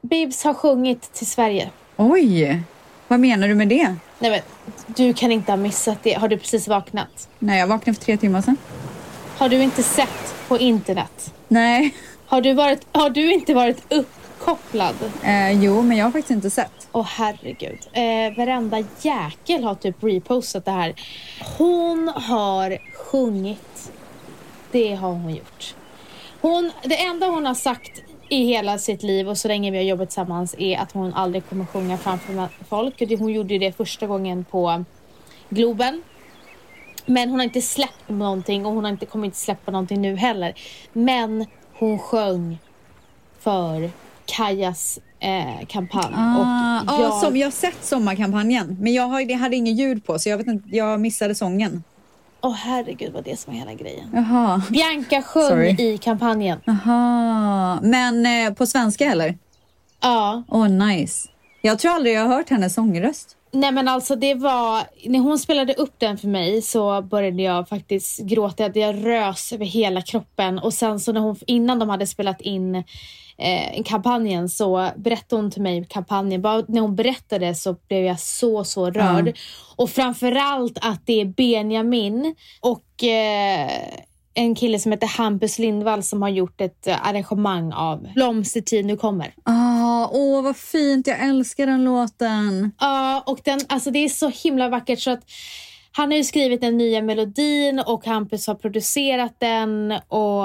Bibs har sjungit till Sverige. Oj! Vad menar du med det? Nej men, du kan inte ha missat det. Har du precis vaknat? Nej, jag vaknade för tre timmar sedan. Har du inte sett på internet? Nej. Har du, varit, har du inte varit uppkopplad? Eh, jo, men jag har faktiskt inte sett. Åh herregud. Eh, varenda jäkel har typ repostat det här. Hon har sjungit. Det har hon gjort. Hon, det enda hon har sagt i hela sitt liv och så länge vi har jobbat tillsammans är att hon aldrig kommer sjunga framför folk. Hon gjorde det första gången på Globen. Men hon har inte släppt någonting och hon har inte kommer inte släppa någonting nu heller. Men hon sjöng för Kajas eh, kampanj. Ah, och jag... Ah, som jag har sett sommarkampanjen, men jag, har, jag hade ingen ljud på så jag, vet inte, jag missade sången. Åh oh, herregud vad det som är hela grejen. Jaha. Bianca sjöng Sorry. i kampanjen. Jaha. Men eh, på svenska eller? Ja. Åh, oh, nice. Jag tror aldrig jag har hört hennes sångröst. Nej men alltså det var, när hon spelade upp den för mig så började jag faktiskt gråta. Jag rös över hela kroppen och sen så när hon, innan de hade spelat in eh, kampanjen så berättade hon till mig kampanjen. Bara när hon berättade så blev jag så, så rörd. Mm. Och framförallt att det är Benjamin och eh, en kille som heter Hampus Lindvall som har gjort ett eh, arrangemang av Blomstertid nu kommer. Ah, åh, vad fint. Jag älskar den låten. Ja, och den, alltså det är så himla vackert så att han har ju skrivit den nya melodin och Hampus har producerat den och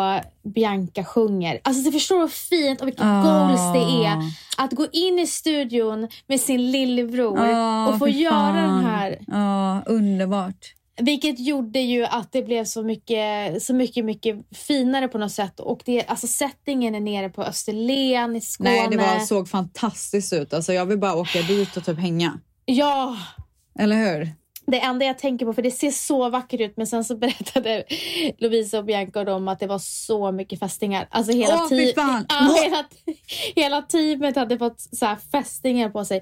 Bianca sjunger. Alltså du förstår hur fint och vilket Ah. goals det är att gå in i studion med sin lillebror Ah, och få göra den här. Ja, underbart. Vilket gjorde ju att det blev så mycket, så mycket, mycket finare på något sätt. Och det, alltså settingen är nere på Österlen i Skåne. Nej, det var, såg fantastiskt ut. Alltså, jag vill bara åka dit och typ hänga. Ja, Eller hur? Det enda jag tänker på, för det ser så vackert ut, men sen så berättade Lovisa och Bianca och dem att det var så mycket fästingar. Alltså hela, ti- fan. ja, hela, hela teamet hade fått så här fästingar på sig.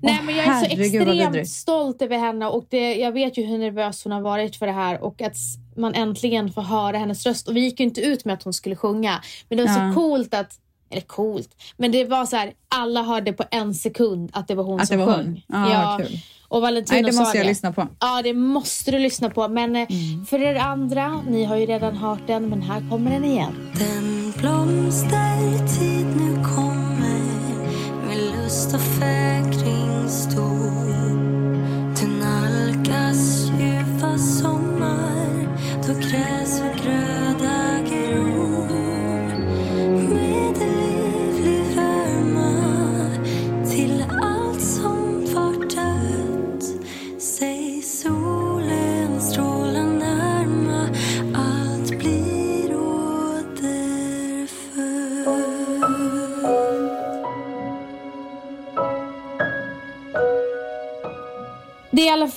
Nej, Åh, men jag är så extremt stolt över henne och det, jag vet ju hur nervös hon har varit för det här och att man äntligen får höra hennes röst. Och vi gick ju inte ut med att hon skulle sjunga, men det var Ja. så coolt att eller coolt, men det var så här, alla hörde på en sekund att det var hon Att som det var sjöng. hon? Ja, kul. Och Valentino Nej, det sa måste jag det. lyssna på. Ja, det måste du lyssna på. Men eh, för er andra, ni har ju redan hört den, men här kommer den igen. Den blomstertid nu kommer med lust och fägring stor.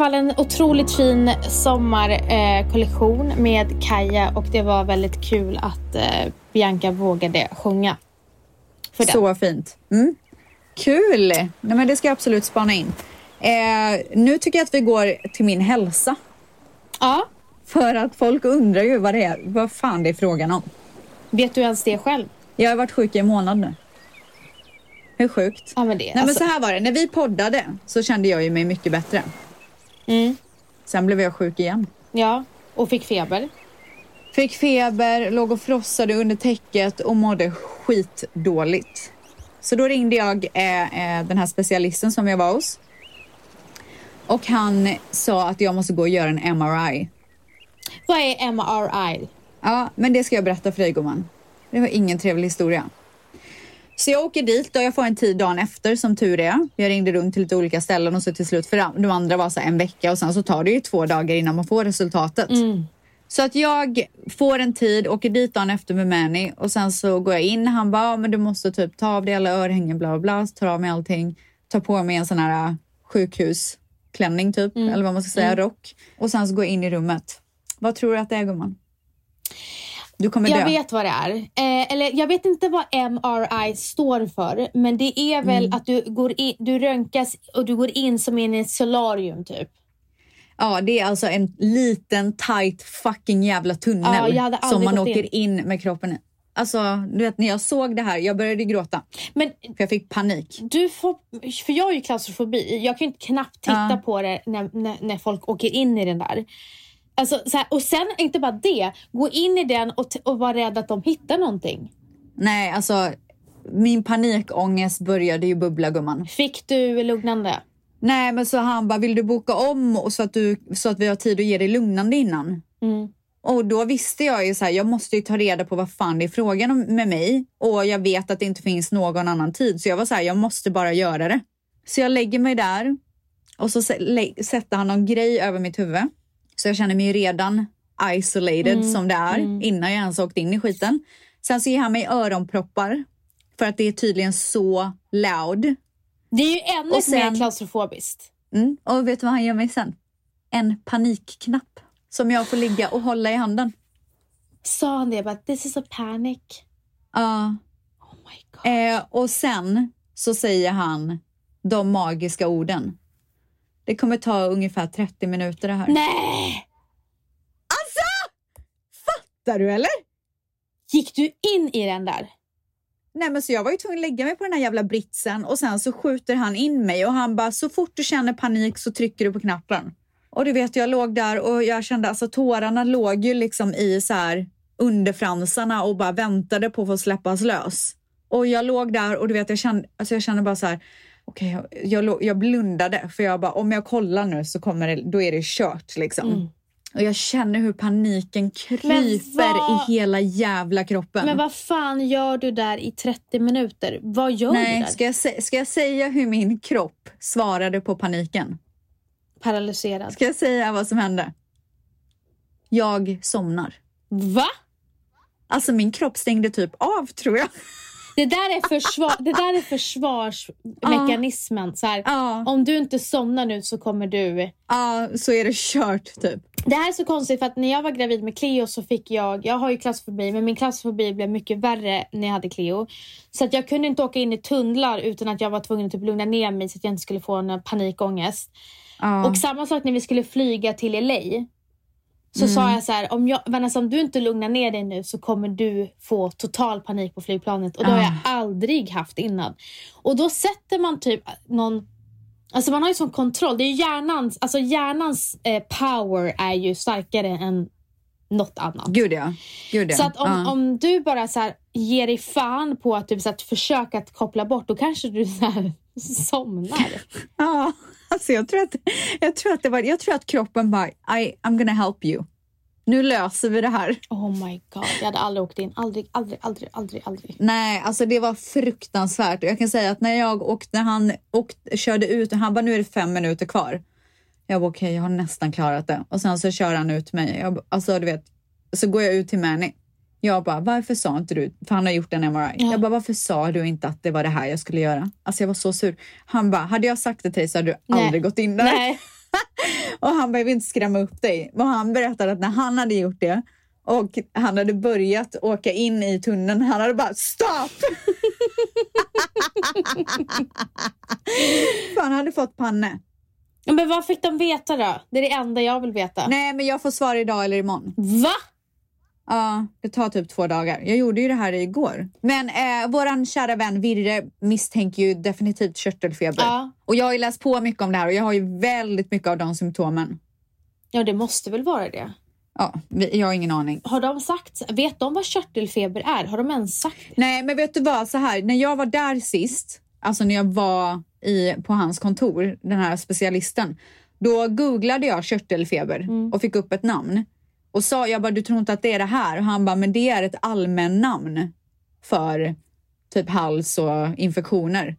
Fall en otroligt fin sommarkollektion eh, med Kaja och det var väldigt kul att eh, Bianca vågade sjunga. Så fint. Mm. Kul! Nej, men det ska jag absolut spana in. Eh, nu tycker jag att vi går till min hälsa. Ja, För att folk undrar ju vad det är, vad fan det är frågan om. vet du ens det själv? Jag har varit sjuk i en månad nu. Hur sjukt? Ja, men det. Nej, men alltså, så här var det, när vi poddade så kände jag ju mig mycket bättre. Mm, Sen blev jag sjuk igen. ja, och fick feber. Fick feber, låg och frossade under täcket och mådde skitdåligt. Så då ringde jag eh, eh, den här specialisten som jag var hos. Och han sa att jag måste gå och göra en MRI. Vad är MRI? Ja, men det ska jag berätta för dig gumman. Det var ingen trevlig historia. Så jag åker dit och jag får en tid dagen efter som tur är. Jag ringde runt till lite olika ställen och så till slut för de andra var så en vecka och sen så tar det ju två dagar innan man får resultatet. Så att jag får en tid, åker dit dagen efter med Manny och sen så går jag in. Han bara, "Ja, men du måste typ ta av dig alla örhängen, bla bla bla. Så tar av mig allting, tar på mig en sån här äh, sjukhusklänning typ, eller vad man ska säga, rock. Och sen så går jag in i rummet. Vad tror du att det är gumman? Du kommer Jag dö. vet vad det är. Eh, eller jag vet inte vad MRI står för, men det är väl Mm. att du, går in, du röntgas och du går in som in i ett solarium typ. Ja, det är alltså en liten tight fucking jävla tunnel Ja, som man åker in. in. med kroppen i. Alltså, du vet när jag såg det här, jag började gråta. Men För jag fick panik. du får, för jag har ju klaustrofobi. Jag kan ju inte knappt titta Ja. på det när, när, när folk åker in i den där. Alltså, så här, och sen inte bara det, gå in i den och, och vara rädd att de hittar någonting. Nej, alltså min panikångest började ju bubbla gumman. Fick du lugnande? Nej, men så han bara, vill du boka om och så att, du, så att vi har tid att ge dig lugnande innan? Mm. Och då visste jag ju så här, jag måste ju ta reda på vad fan det är frågan om med mig. Och jag vet att det inte finns någon annan tid. Så jag var så här, jag måste bara göra det. Så jag lägger mig där och så sätter han någon grej över mitt huvud. Så jag känner mig ju redan isolated som det är innan jag ens åkt in i skiten. Sen så ger han mig öronproppar för att det är tydligen så loud. Det är ju ännu sen- mer klaustrofobiskt. Mm. Och vet du vad han ger mig sen? En panikknapp som jag får ligga och hålla i handen. Sa han det? Bara, This is a panic. Ja. Oh my god. Eh, och sen så säger han de magiska orden. Det kommer ta ungefär 30 minuter det här. Nej! Fattar du eller? Gick du in i den där? Nej men så jag var ju tvungen att lägga mig på den här jävla britsen och sen så skjuter han in mig och han bara så fort du känner panik så trycker du på knappen. Och du vet jag låg där och jag kände alltså tårarna låg ju liksom i så här underfransarna och bara väntade på att få släppas lös. Och jag låg där och du vet jag kände, alltså jag kände bara så här okej jag, jag, jag blundade för jag bara om jag kollar nu så kommer det, då är det kört liksom. Mm. Och jag känner hur paniken kryper vad- i hela jävla kroppen. Men vad fan gör du där i 30 minuter? Vad gör du Nej, där? ska jag, ska jag säga hur min kropp svarade på paniken? Paralyserad. Ska jag säga vad som hände? Jag somnar. Va? Alltså min kropp stängde typ av tror jag. Det där är, försvar, det där är försvarsmekanismen. Så här, Om du inte somnar nu så kommer du... ja så är det kört typ. Det här är så konstigt för att när jag var gravid med Cleo så fick jag, jag har ju klaustrofobi men min klaustrofobi blev mycket värre när jag hade Cleo. Så att jag kunde inte åka in i tunnlar utan att jag var tvungen att typ lugna ner mig så att jag inte skulle få en panikångest. Ja. Och samma sak när vi skulle flyga till LA. Så sa jag så här, om, jag, Vanessa, om du inte lugnar ner dig nu så kommer du få total panik på flygplanet. Och det har jag aldrig haft innan. Och då sätter man typ någon Alltså man har ju sån kontroll. Det är hjärnans, alltså hjärnans eh, power är ju starkare än något annat. Gud ja. Gud ja. Så att om, ja. om du bara så här, ger dig fan på att, typ, så att försöka att koppla bort, då kanske du så här, somnar. Ja, alltså jag tror att, jag tror att, det var, jag tror att kroppen bara, I, I'm gonna help you. Nu löser vi det här. Oh my god, jag hade aldrig åkt in. Aldrig, aldrig, aldrig, aldrig, aldrig. Nej, alltså det var fruktansvärt. Jag kan säga att när jag åkte, när han åkte, körde ut, han bara nu är det fem minuter kvar. Jag bara okej, jag har nästan klarat det. Och sen så kör han ut mig. Jag, alltså du vet, så går jag ut till Manny. Jag bara, varför sa inte du, för han har gjort en MRI. Ja. Jag bara, varför sa du inte att det var det här jag skulle göra? Alltså jag var så sur. Han bara, hade jag sagt det till dig så hade du Nej. aldrig gått in där. Nej. Och han bara, jag vill inte skrämma upp dig. Och han berättade att när han hade gjort det och han hade börjat åka in i tunneln, han hade bara stopp! För han hade fått panne. Men vad fick de veta då? Det är det enda jag vill veta. Nej, men jag får svar idag eller imorgon. Va? Ja, det tar typ två dagar. Jag gjorde ju det här igår. Men eh, våran kära vän Virre misstänker ju definitivt körtelfeber. Ja. Och jag har ju läst på mycket om det här och jag har ju väldigt mycket av de symptomen. Ja, det måste väl vara det. Ja, jag har ingen aning. Har de sagt, vet de vad körtelfeber är? Har de ens sagt det? Nej, men vet du vad? Så här, när jag var där sist, alltså när jag var i, på hans kontor, den här specialisten, då googlade jag körtelfeber och fick upp ett namn. Och sa, jag bara, du tror inte att det är det här? Och han bara, men det är ett allmännamn för typ hals och infektioner.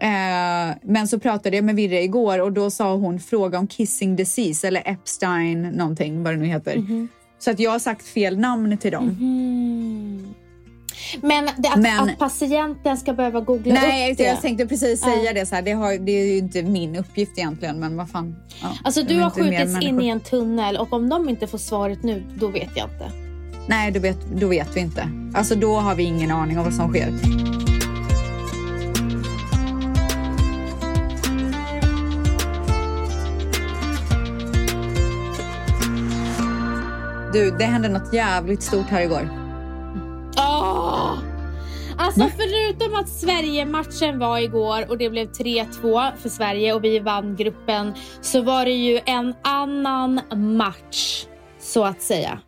Eh, men så pratade jag med Virre igår och då sa hon fråga om kissing disease eller Epstein någonting, vad det nu heter. Så att jag har sagt fel namn till dem. Mm. Men, det, att, Men- att patienten ska behöva googla Nej, upp det. jag tänkte precis säga det. Så här, det, har, det är ju inte min uppgift egentligen, men vad fan. Ja, Alltså du har skjutits in i en tunnel och om de inte får svaret nu, då vet jag inte. Nej, då vet, då vet vi inte. Alltså då har vi ingen aning om vad som sker. Du, det hände något jävligt stort här igår. Åh! Alltså förutom att Sverige-matchen var igår och det blev 3-2 för Sverige och vi vann gruppen så var det ju en annan match så att säga.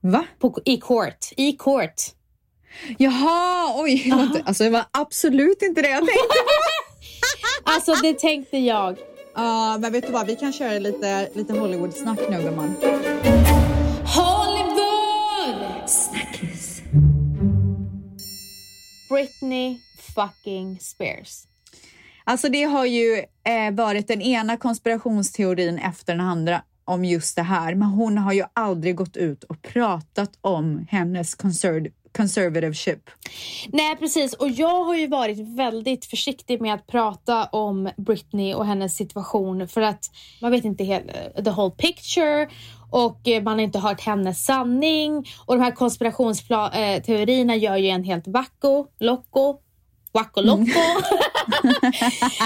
Va? På, I court. I court. Jaha, oj. var inte- Alltså det var absolut inte det jag tänkte på. Alltså det tänkte jag. Ja, men vet du vad? Vi kan köra lite, lite Hollywood-snack nu gumman. Britney fucking Spears. Alltså det har ju eh, varit den ena konspirationsteorin efter den andra om just det här. Men hon har ju aldrig gått ut och pratat om hennes conser- conservativeship. Nej precis och jag har ju varit väldigt försiktig med att prata om Britney och hennes situation för att man vet inte hela, the whole picture och eh, man har inte hört hennes sanning och de här konspirationsteorierna gör ju en helt wacko, loco, wacko loco.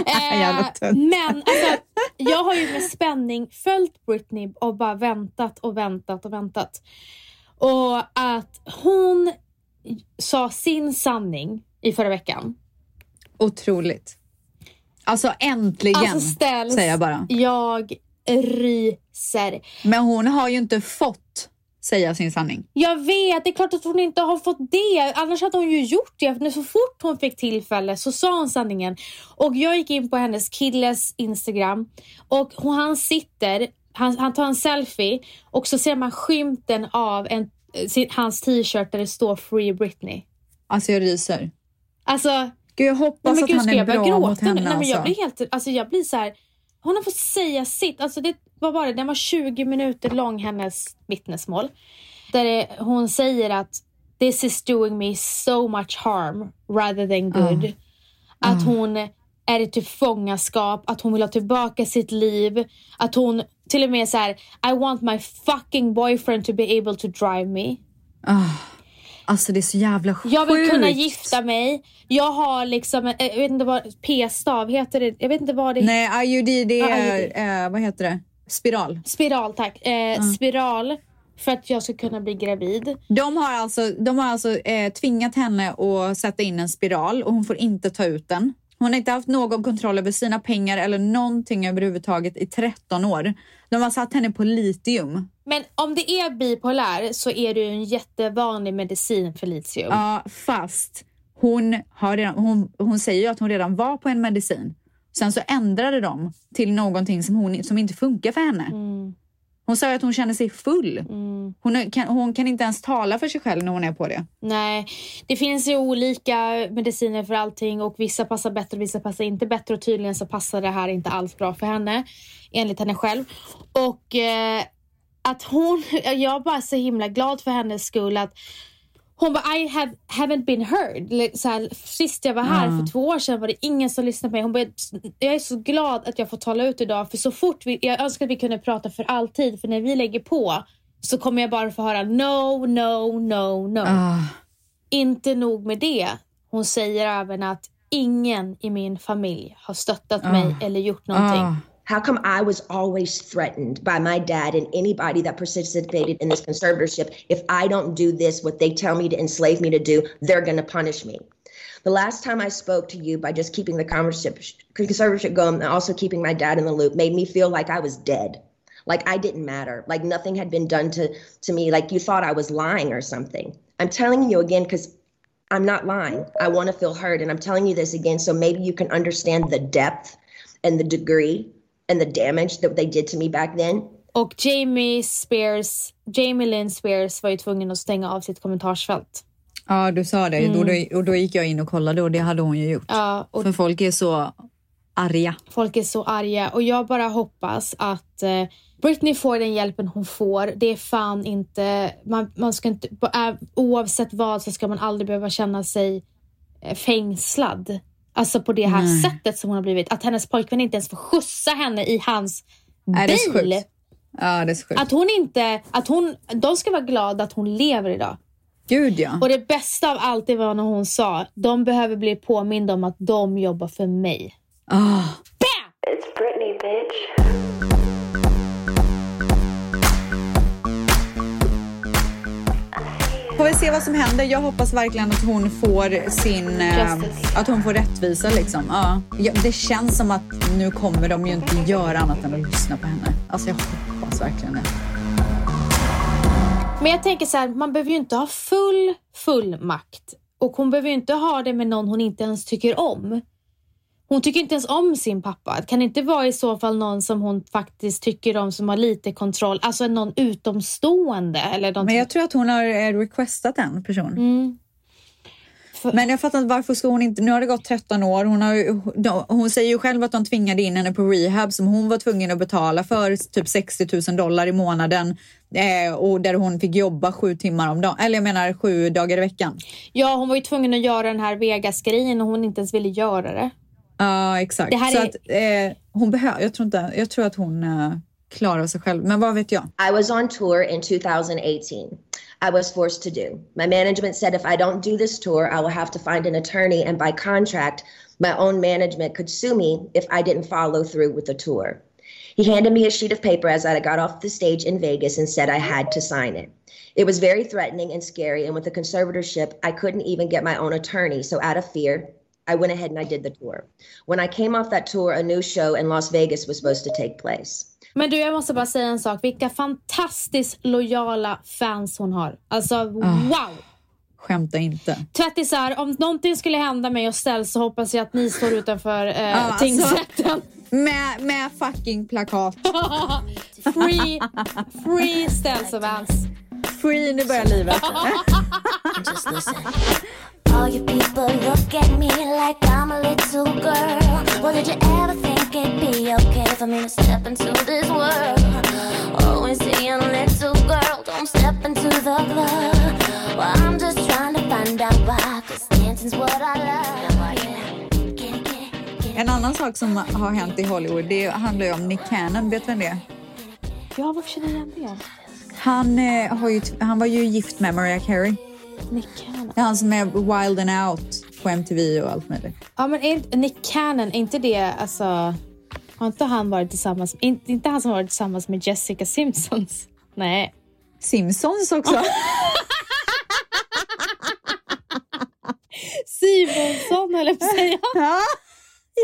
Jävla eh, men alltså, jag har ju med spänning följt Britney och bara väntat och väntat och väntat. Och att hon sa sin sanning i förra veckan. Otroligt. Alltså äntligen, Alltså ställs, säger jag bara. jag ryser. Men hon har ju inte fått säga sin sanning. Jag vet, det är klart att hon inte har fått det. Annars hade hon ju gjort det. Så fort hon fick tillfälle så sa hon sanningen. Och jag gick in på hennes killes Instagram och hon, han sitter, han, han tar en selfie och så ser man skymten av en, sin, hans t-shirt där det står Free Britney. Alltså jag ryser. Alltså, Gud, jag Nej, hoppas men att gud, han är jag bra mot henne. Nej, men jag alltså. blir helt, alltså jag blir så här. Hon har fått säga sitt. Alltså det, vad var det? Den var 20 minuter lång, hennes vittnesmål. Där det, hon säger att this is doing me so much harm rather than good. Att hon är i fångenskap, att hon vill ha tillbaka sitt liv. Att hon till och med så här, I want my fucking boyfriend to be able to drive me. Alltså det är så jävla sjukt. Jag vill kunna gifta mig. Jag har liksom, en- jag vet inte vad, p-stav heter det. Jag vet inte vad det Nej, IUD det Ja, är, eh, vad heter det? Spiral. Spiral tack. Eh, Spiral för att jag ska kunna bli gravid. De har alltså, de har alltså eh, tvingat henne att sätta in en spiral och hon får inte ta ut den. Hon har inte haft någon kontroll över sina pengar eller någonting överhuvudtaget i 13 år. De har satt henne på litium. Men om det är bipolär så är det ju en jättevanlig medicin för litium. Ja, fast hon, har redan, hon, hon säger ju att hon redan var på en medicin. Sen så ändrade de till någonting som, hon, som inte funkar för henne. Hon sa att hon känner sig full. Hon, är- kan, hon kan inte ens tala för sig själv när hon är på det. Nej, det finns ju olika mediciner för allting och vissa passar bättre och vissa passar inte bättre och tydligen så passar det här inte alls bra för henne enligt henne själv. Och eh, att hon, jag är bara så himla glad för hennes skull att hon bara I have, haven't been heard. Så här, sist jag var här för två år sedan var det ingen som lyssnade på mig. Hon bara, jag är så glad att jag får tala ut idag för så fort vi, jag önskar att vi kunde prata för alltid för när vi lägger på så kommer jag bara få höra no, no, no, no. Ah, Inte nog med det. Hon säger även att ingen i min familj har stöttat mig eller gjort någonting. ah. How come I was always threatened by my dad and anybody that participated in this conservatorship? If I don't do this, what they tell me to enslave me to do, they're going to punish me. The last time I spoke to you by just keeping the conservatorship, going and also keeping my dad in the loop made me feel like I was dead. Like I didn't matter. Like nothing had been done to, to me. Like you thought I was lying or something. I'm telling you again because I'm not lying. I want to feel heard. And I'm telling you this again so maybe you can understand the depth and the degree and the damage that they did to me back then. Och Jamie Spears, Jamie Lynn Spears var ju tvungen att stänga av sitt kommentarsfält. Ja, du sa det. Och, då, och då gick jag in och kollade och det hade hon ju gjort. Ja, och För folk är så arga. folk är så arga och jag bara hoppas att eh, Britney får den hjälpen hon får. Det är fan inte, man, man ska inte, ä- oavsett vad så ska man aldrig behöva känna sig eh, fängslad. Alltså på det här sättet som hon har blivit. Att hennes pojkvän inte ens får skjutsa henne i hans Nej, det är så bil. sjukt. Ja, det är så sjukt. Att hon inte, att hon, de ska vara glada att hon lever idag. Gud ja. Och det bästa av allt det var när hon sa, de behöver bli påminda om att de jobbar för mig. Ah. Bam! It's Britney, bitch. Får vi se vad som händer. Jag hoppas verkligen att hon får sin... eh, Justice. att hon får rättvisa liksom. Ja. Ja, det känns som att nu kommer de ju inte göra annat än att lyssna på henne. Alltså jag hoppas verkligen det. Men jag tänker så här, man behöver ju inte ha full, full makt. Och hon behöver ju inte ha det med någon hon inte ens tycker om. Hon tycker inte ens om sin pappa. Det kan inte vara i så fall någon som hon faktiskt tycker om som har lite kontroll. Alltså någon utomstående eller någonting. Men jag tror att hon har eh, requestat en person. Mm. Men jag fattar inte varför ska hon inte... Nu har det gått 13 år. Hon, har, hon säger ju själv att de tvingade in henne på rehab som hon var tvungen att betala för typ 60 000 dollar i månaden. Eh, och där hon fick jobba sju timmar om dagen. Eller jag menar sju dagar i veckan. Ja, hon var ju tvungen att göra den här Vegas-grejen och hon inte ens ville göra det. Ja, exakt. Det här Så är- att, eh, hon behöver... Jag tror inte... Jag tror att hon eh, klarar sig själv. Men vad vet jag? I was on tour in 2018. I was forced to do. My management said if I don't do this tour, I will have to find an attorney, and by contract, my own management could sue me if I didn't follow through with the tour. He handed me a sheet of paper as I got off the stage in Vegas and said I had to sign it. It was very threatening and scary, and with the conservatorship, I couldn't even get my own attorney. So, out of fear, I went ahead and I did the tour. When I came off that tour, a new show in Las Vegas was supposed to take place. Men du, jag måste bara säga en sak. Vilka fantastiskt lojala fans hon har. Alltså, wow! Skämta inte. Tvättisar, om någonting skulle hända mig och ställs så hoppas jag att ni står utanför eh, alltså- tingsrätten. Med, med fucking plakat. Free, free ställs och Vans. Free, nu börjar livet. All you people look at me like I'm a little girl. Well, did you ever think it'd be okay for me to step into this world? Always saying, little girl, don't step into the club. Well, I'm just trying to find out why, cause dancing's what I love. Yeah. En annan sak som har hänt i Hollywood, det handlar ju om Nick Cannon. Vet du vem det är? Ja, varför känner jag igen det? Han, eh, har ju, han var ju gift med Mariah Carey. Nick Cannon. Är han som är Wild and Out på MTV och allt möjligt. Ja, men är Nick Cannon, är inte det alltså... Har inte han varit tillsammans... Inte, inte han som varit tillsammans med Jessica Simpsons? Nej. Simpsons också. Simonsson eller vad säger jag? ja,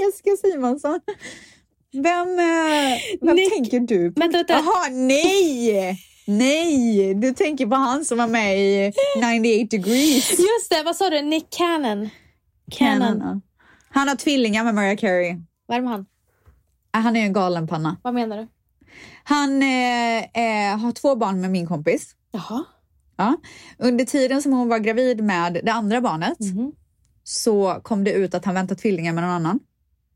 Jessica Simonsson. Vem, eh, vem Nick- tänker du på? Vänta, vänta. Jaha, nej! Nej, du tänker på han som var med i 98 degrees. Just det, vad sa du? Nick Cannon? Cannon. ja. Han har tvillingar med Mariah Carey. Vad är det med han? Ah, Han är en galen panna. Vad menar du? Han eh, eh, har två barn med min kompis. Jaha. Ja. Under tiden som hon var gravid med det andra barnet Mhm. så kom det ut att han väntar tvillingar med någon annan.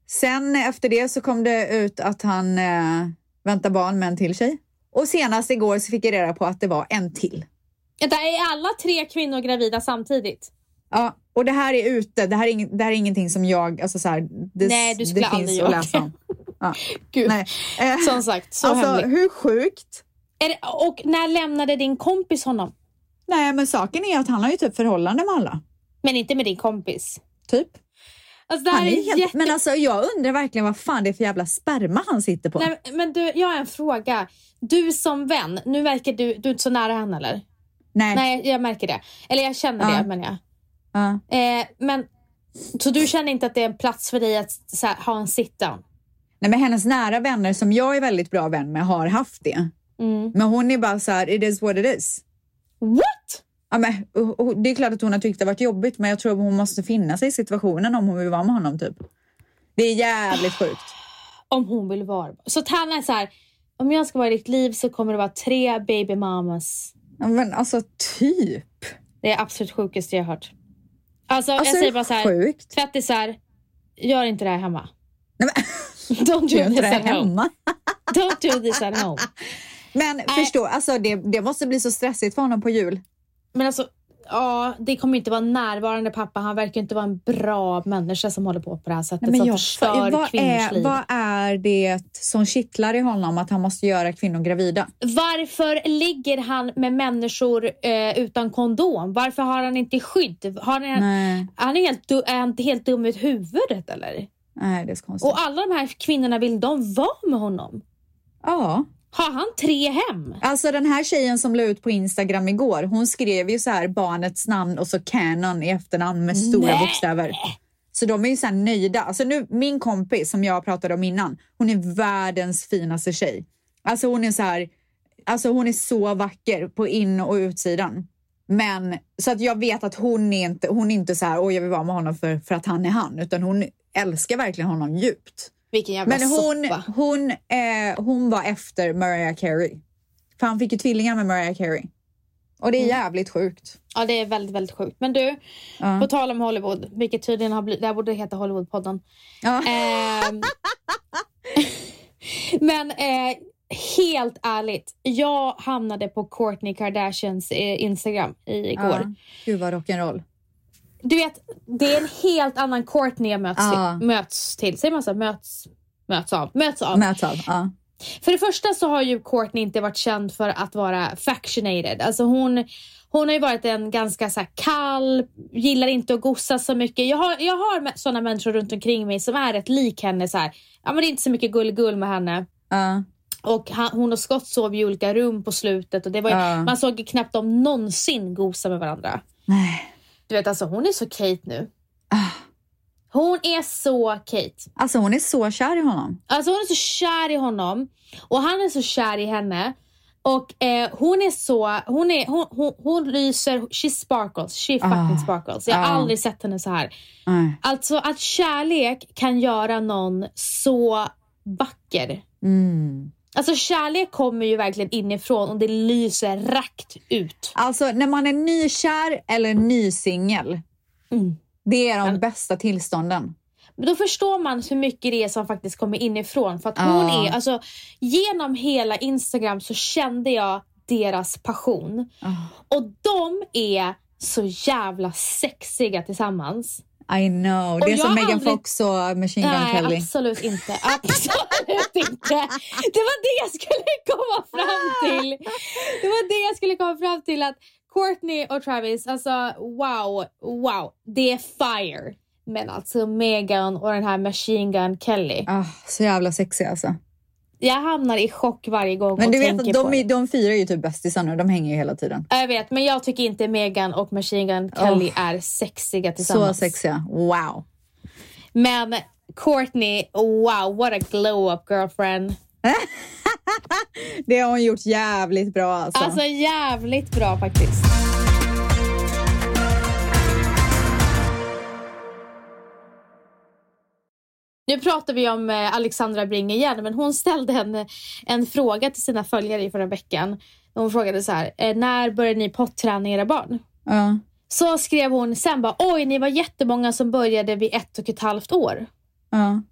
Sen efter det så kom det ut att han eh, väntar barn med en till tjej. Och senast igår så fick jag reda på att det var en till. Vänta, är alla tre kvinnor gravida samtidigt? Ja, och det här är ute. Det här är, ing, det här är ingenting som jag... Alltså så här, det, Nej, du skulle det aldrig finns att göra läsa om. Ja. Gud. Nej. Eh, Som sagt, så alltså, hemligt. hur sjukt? Det, och när lämnade din kompis honom? Nej, men saken är att han har ju typ förhållande med alla. Men inte med din kompis. Typ. Alltså, Han är är helt, jätte... Men alltså jag undrar verkligen vad fan det är för jävla sperma han sitter på. Nej, men du, jag har en fråga. Du som vän, nu verkar du, du är inte så nära henne eller? Nej. Nej, jag märker det. Eller jag känner Ja. det, men jag. Ja. Eh, men, så du känner inte att det är en plats för dig att här, ha en sit-down? Nej, men hennes nära vänner som jag är väldigt bra vän med har haft det. Mm. Men hon är bara så här, it is what it is. What? Ja, men, det är klart att hon har tyckt det varit jobbigt men jag tror att hon måste finna sig i situationen om hon vill vara med honom typ. Det är jävligt sjukt. Om hon vill vara. Så han är så här, om jag ska vara i ditt liv så kommer det vara tre baby mamas. Ja, Men alltså typ. Det är absolut sjukaste jag har hört. Alltså, Alltså jag säger bara så här, sjukt. tvättisar, gör inte det här hemma. Nej, men, Don't do this det at home. hemma. Don't do this at home. Men förstå, alltså det, det måste bli så stressigt för honom på jul. Men alltså, ja, det kommer inte vara närvarande pappa. Han verkar inte vara en bra människa som håller på på det här sättet. Nej, men som jag, förstör vad, kvinnors är, liv. vad är det som kittlar i honom att han måste göra kvinnor gravida? Varför ligger han med människor eh, utan kondom? Varför har han inte skydd? Har han, Nej, han är, helt, är han inte helt dum i huvudet eller? nej det är så konstigt. Och alla de här kvinnorna, vill de vara med honom? ja, Har han tre hem? Alltså den här tjejen som la ut på Instagram igår, hon skrev ju så här barnets namn och så Canon i efternamn med stora Nej. bokstäver. Så de är ju så här nöjda. Alltså nu, min kompis som jag pratade om innan, hon är världens finaste tjej. Alltså hon är så här, alltså hon är så vacker på in och utsidan. Men så att jag vet att hon är inte, hon är inte så här, oj jag vill vara med honom för, för att han är han, utan hon älskar verkligen honom djupt. Vilken jävla Men hon, soppa. hon, eh, hon var efter Mariah Carey. För han fick ju tvillingar med Mariah Carey. Och det är jävligt sjukt. Ja, det är väldigt, väldigt sjukt. Men du, Ja. på tal om Hollywood, vilket tydligen har blivit, det här borde heta Hollywoodpodden. Ja. Ehm, men eh, helt ärligt, jag hamnade på Kourtney Kardashians eh, Instagram igår. Ja. Gud vad rock'n'roll. Du vet, det är en helt annan Kourtney jag möts, Ja. till, möts till. Säger man så? Möts, möts av? Möts av. Möts av. Ja. För det första så har ju Courtney inte varit känd för att vara factionated. Alltså hon, hon har ju varit en ganska så kall, gillar inte att gossa så mycket. Jag har, jag har sådana människor runt omkring mig som är rätt lik henne. Så här. Ja, men det är inte så mycket gull-gull med henne. Ja. Och han, hon och Scott sov i olika rum på slutet. Och det var ju, Ja. Man såg knappt dem någonsin gosa med varandra. Nej. Du vet alltså hon är så Kate nu. Ah. Hon är så Kate. Alltså hon är så kär i honom. Alltså hon är så kär i honom och han är så kär i henne. Och eh, hon är så, hon, är, hon, hon, hon lyser, she sparkles, she fucking Ah. sparkles. Jag har Ah. aldrig sett henne så här. Nej. Alltså att kärlek kan göra någon så vacker. Mm. Alltså kärlek kommer ju verkligen inifrån och det lyser rakt ut. Alltså när man är nykär eller nysingel, Mm. det är de bästa tillstånden. Men då förstår man hur mycket det är som faktiskt kommer inifrån. För att hon är, alltså genom hela Instagram så kände jag deras passion. Ah. Och de är så jävla sexiga tillsammans. I know. Det är som Megan aldrig- Fox och Machine Gun Nej, Kelly. absolut inte. Absolut inte. Det var det jag skulle komma fram till. Det var det jag skulle komma fram till. att Courtney och Travis, alltså wow, wow. Det är fire. Men alltså Megan och den här Machine Gun Kelly. Ah, så jävla sexig alltså. Jag hamnar i chock varje gång Men du vet att de, är- de fyra är ju typ bästisar nu. De hänger ju hela tiden. Jag vet, men jag tycker inte Megan och Machine Gun Kelly är sexiga Så tillsammans. sexiga. Wow. Men Courtney, wow, what a glow up girlfriend. Det har hon gjort jävligt bra alltså. Alltså jävligt bra faktiskt. Nu pratar vi om eh, Alexandra Bring igen, men hon ställde en, en fråga till sina följare i förra veckan. Hon frågade så här, eh, när började ni potträna era barn? Ja. Så skrev hon sen bara, oj ni var jättemånga som började vid ett och ett halvt år. Ja.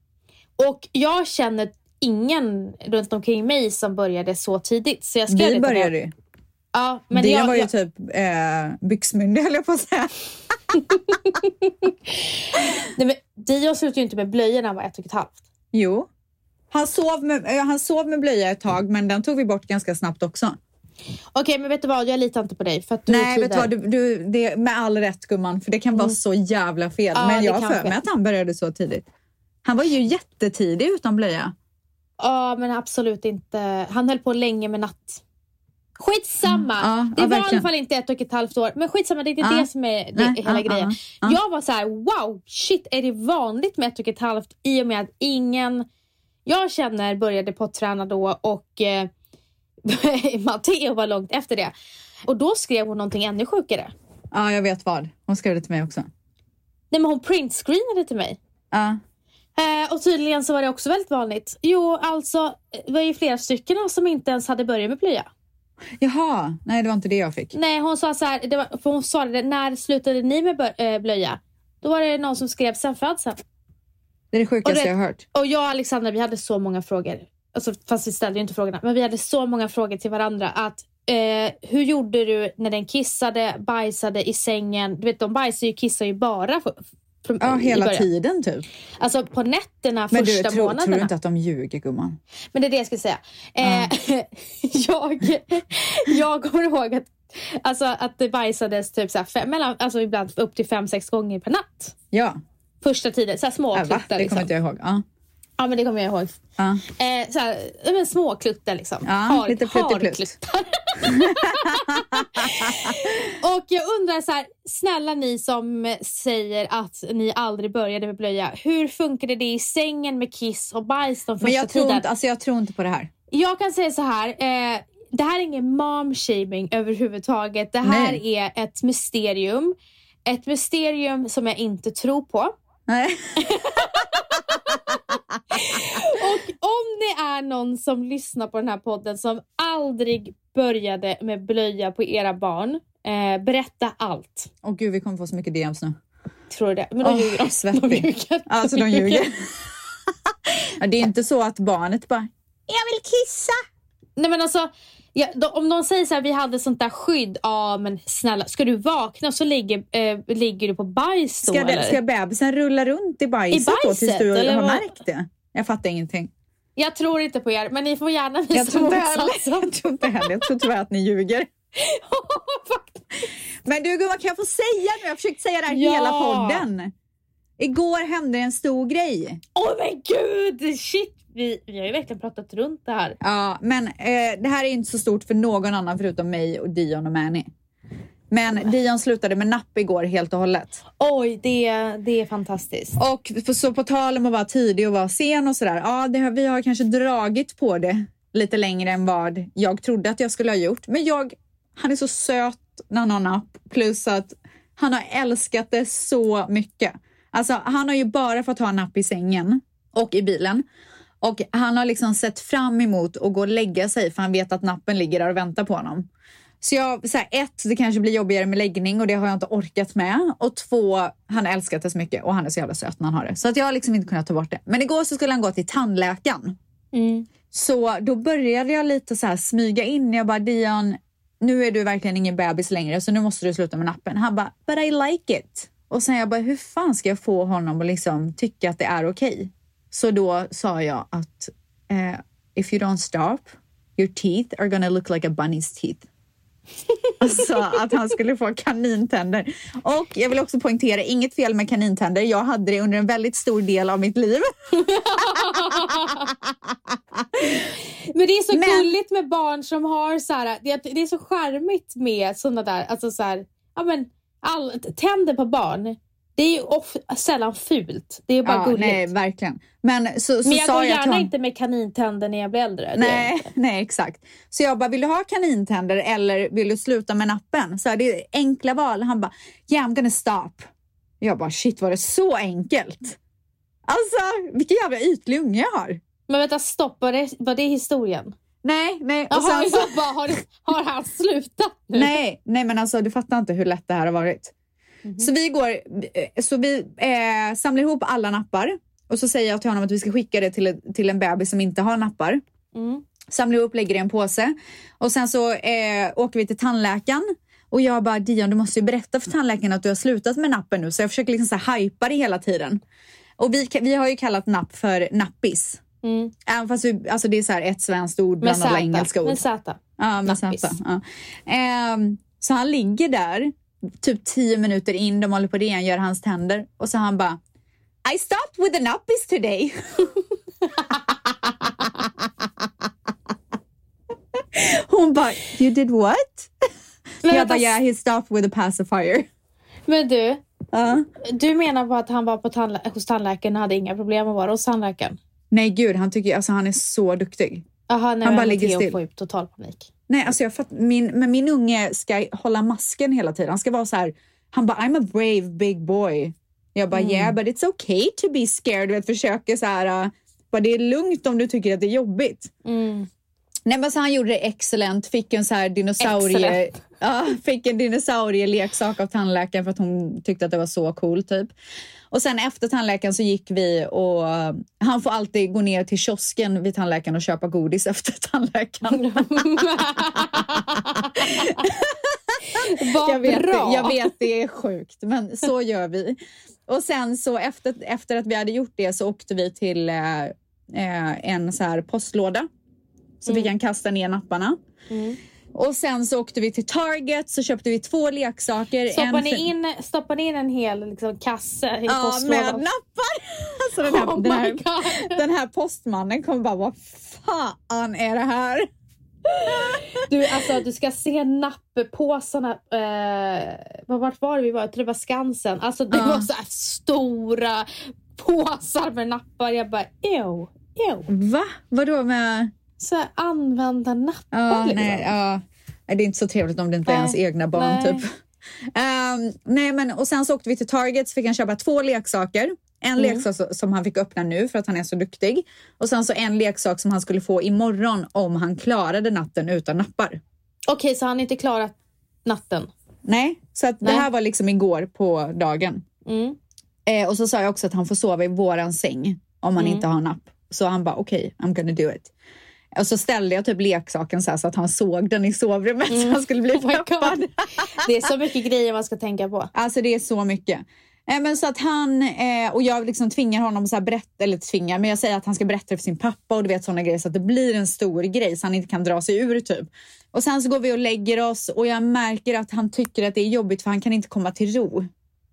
Och jag känner ingen runt omkring mig som började så tidigt. Så jag skrev Vi började ju. Ja, men det jag, var ju jag, typ eh, byxmyndig höll jag på att säga. Nej, men Dio slutade ju inte med blöjor när han var ett och ett halvt. Jo. Han sov, med, eh, han sov med blöja ett tag, men den tog vi bort ganska snabbt också. Okej, men vet du vad? Jag litar inte på dig. För att du Nej, vet du vad? Du, du, det, med all rätt gumman, för det kan vara så jävla fel. Ja, men jag har för mig att han började så tidigt. Han var ju jättetidig utan blöja. Ja, men absolut inte. Han höll på länge med natt. Skitsamma! Mm, ja, det ja, var i alla fall inte ett och ett halvt år. Men skitsamma, det är inte Ja. det som är det, Nej, hela grejen. ja, ja. Jag var så här: wow, shit, är det vanligt med ett och ett halvt i och med att ingen jag känner började potträna då och eh, Matteo var långt efter det. Och då skrev hon någonting ännu sjukare. Ja, jag vet vad. Hon skrev det till mig också. Nej, men hon printscreenade till mig. Ja. Eh, och tydligen så var det också väldigt vanligt. Jo, alltså det var ju flera stycken som inte ens hade börjat med blöja. Jaha, nej det var inte det jag fick. Nej, hon sa så här, det var, för hon sa det, när slutade ni med eh, blöja? Då var det någon som skrev sen födseln. Det är det sjukaste det- jag har hört. Och jag och Alexandra, vi hade så många frågor. Alltså, fast vi ställde ju inte frågorna. Men vi hade så många frågor till varandra. Att eh, Hur gjorde du när den kissade, bajsade i sängen? Du vet, de bajsar ju kissar ju bara från, Ja, hela tiden typ. Alltså på nätterna, Men du, första tror, månaderna. tror du inte att de ljuger gumman? Men det är det jag skulle säga. Eh, jag, jag kommer ihåg att, alltså, att det bajsades typ så här fem, mellan, alltså ibland upp till fem, sex gånger per natt. Ja, Första tiden, så här små äh, va? kluttar. det kommer Liksom. inte jag ihåg. Ja. Ja men det kommer jag ihåg. Ja. Eh, så här, ja, men små kluttar liksom. Ja, lite pluttiplutt. harkluttar. och jag undrar så här, snälla ni som säger att ni aldrig började med blöja. Hur funkade det i sängen med kiss och bajs de första Men jag tror, tiden? inte, alltså jag tror inte på det här. Jag kan säga så här. Eh, det här är ingen mom-shaming överhuvudtaget. Det här Nej. är ett mysterium. Ett mysterium som jag inte tror på. Nej. Och om det är någon som lyssnar på den här podden som aldrig började med blöja på era barn, eh, berätta allt. Åh gud, vi kommer få så mycket DMs nu. Tror du det? Men de Åh, ljuger svettig. De ljuger. Alltså de ljuger. det är inte så att barnet bara, jag vill kissa. Nej men alltså, ja, de, om de säger så här, vi hade sånt där skydd. Ja men snälla, ska du vakna så ligger, eh, ligger du på bajs då Ska, det, eller? ska bebisen rulla runt i bajset, då tills bajset, du eller har märkt det? Jag fattar ingenting. Jag tror inte på er, men ni får gärna visa Jag tror inte motsatsen. heller, jag tror inte heller. Jag tror tyvärr att ni ljuger. Men du gumman, kan jag få säga nu? Jag har försökt säga det här Ja. hela podden. Igår hände en stor grej. Åh men gud! Shit! Vi, vi har ju verkligen pratat runt det här. Ja, men eh, det här är inte så stort för någon annan förutom mig och Dion och Manny. Men Dion slutade med napp igår helt och hållet. Oj, det, det är fantastiskt. Och så på tal om att vara tidig och vara sen och sådär. Ja, det vi har kanske dragit på det lite längre än vad jag trodde att jag skulle ha gjort. Men jag, han är så söt när han har napp. Plus att han har älskat det så mycket. Alltså, han har ju bara fått ha napp i sängen och i bilen. Och han har liksom sett fram emot att gå och lägga sig för han vet att nappen ligger där och väntar på honom. Så jag, så här, ett, det kanske blir jobbigare med läggning och det har jag inte orkat med. Och två, han har älskat det så mycket och han är så jävla söt när han har det. Så att jag har liksom inte kunnat ta bort det. Men igår så skulle han gå till tandläkaren. Mm. Så då började jag lite så här smyga in. Jag bara, Dion, nu är du verkligen ingen bebis längre så nu måste du sluta med nappen. Han bara, but I like it. Och sen jag bara, hur fan ska jag få honom att liksom tycka att det är okej? Så då sa jag att eh, if you don't stop, your teeth are gonna look like a bunny's teeth. Alltså att han skulle få kanintänder. Och jag vill också poängtera, inget fel med kanintänder. Jag hade det under en väldigt stor del av mitt liv. Men det är så Men- gulligt med barn som har så här, det, det är så charmigt med sådana där, alltså så här, ja men all, tänder på barn. Det är ju of, sällan fult. Det är bara Ja, gulligt. nej, verkligen. Men så, så men jag sa går jag gärna honom, inte med kanintänder när jag blir äldre. Nej, nej, exakt. Så jag bara, vill du ha kanintänder eller vill du sluta med nappen? Så här, det är enkla val. Han bara, yeah I'm gonna stop. Jag bara, shit var det så enkelt? Alltså, vilken jävla ytlig unge jag har. Men vänta, stopp. Var det, var det historien? Nej, nej. Och sen så, bara, har, har han slutat nu? nej, nej, men alltså du fattar inte hur lätt det här har varit. Mhm. Så vi går, eh, så vi eh, samlar ihop alla nappar och så säger jag till honom att vi ska skicka det till, till en bebis som inte har nappar. Mm. samlar upp, lägger i en påse och sen så eh, åker vi till tandläkaren och jag bara Dion du måste ju berätta för tandläkaren att du har slutat med nappen nu så jag försöker liksom så här hypa det hela tiden. Och vi, vi har ju kallat napp för nappis. Mm. Även fast vi, alltså det är så ett svenskt ord bland alla engelska ord. Med Z. Ja, med Nappis. Z, ja. Ehm, så han ligger där, typ tio minuter in, de håller på att rengöra hans tänder och så han bara I stopped with the nappis today. Hon bara, you did what? Men, jag bara, yeah he stopped with a pacifier. men du, Ja. du menar på att han var på tandlä- hos tandläkaren och hade inga problem att vara hos tandläkaren? Nej gud, han tycker, alltså han är så duktig. Jaha, nej, Han bara ligger still. får ju total panik. Nej, alltså jag fatt, min, men min unge ska hålla masken hela tiden. Han ska vara så här, han bara I'm a brave big boy. Jag bara yeah but it's okay to be scared. Du vet, försöker så här, uh, bara, det är lugnt om du tycker att det är jobbigt. Mm. Nej men så han gjorde det excellent, fick en så här dinosaurie, ja, fick en dinosaurieleksak av tandläkaren för att hon tyckte att det var så cool typ. Och sen efter tandläkaren så gick vi och han får alltid gå ner till kiosken vid tandläkaren och köpa godis efter tandläkaren. Vad jag vet, bra! Det, jag vet det är sjukt, men så gör vi. Och sen så efter, efter att vi hade gjort det så åkte vi till eh, eh, en så här postlåda. Så fick han kasta ner napparna. Mm. Och sen så åkte vi till Target så köpte vi två leksaker. Stoppar ni in, stoppar ni in en hel liksom, kasse i Ja, med postlådan? nappar. Så den här, Oh den, här, den här postmannen kommer bara, vad fan är det här? Du, alltså, du ska se napppåsarna. Eh, vad- vart var det vi var? Jag tror det var Skansen. Alltså, det Ja. var så här stora påsar med nappar. Jag bara, ew, ew. Va? Vadå med... Så här, använda nappar Ja, liksom. nej, ja. Det är inte så trevligt om det inte är Nej. ens egna barn. Nej. Typ. Ehm, nej, men, och sen så åkte vi till Target så fick han köpa två leksaker. En Mm. leksak som han fick öppna nu för att han är så duktig. Och sen så en leksak som han skulle få imorgon om han klarade natten utan nappar. Okej, så han inte klarat natten? Nej, så att det Nej. här var liksom igår på dagen. Mm. Eh, och så sa jag också att han får sova i våran säng om han Mm. inte har napp. Så han bara okej, I'm gonna do it. Och så ställde jag typ leksaken så, så att han såg den i sovrummet så han skulle bli Oh my peppad. Det är så mycket grejer man ska tänka på. Alltså det är så mycket. Eh, men så att han, eh, och jag liksom tvingar honom här berätta, eller tvingar, men jag säger att han ska berätta för sin pappa och du vet sådana grejer så att det blir en stor grej så han inte kan dra sig ur typ. Och sen så går vi och lägger oss och jag märker att han tycker att det är jobbigt för han kan inte komma till ro.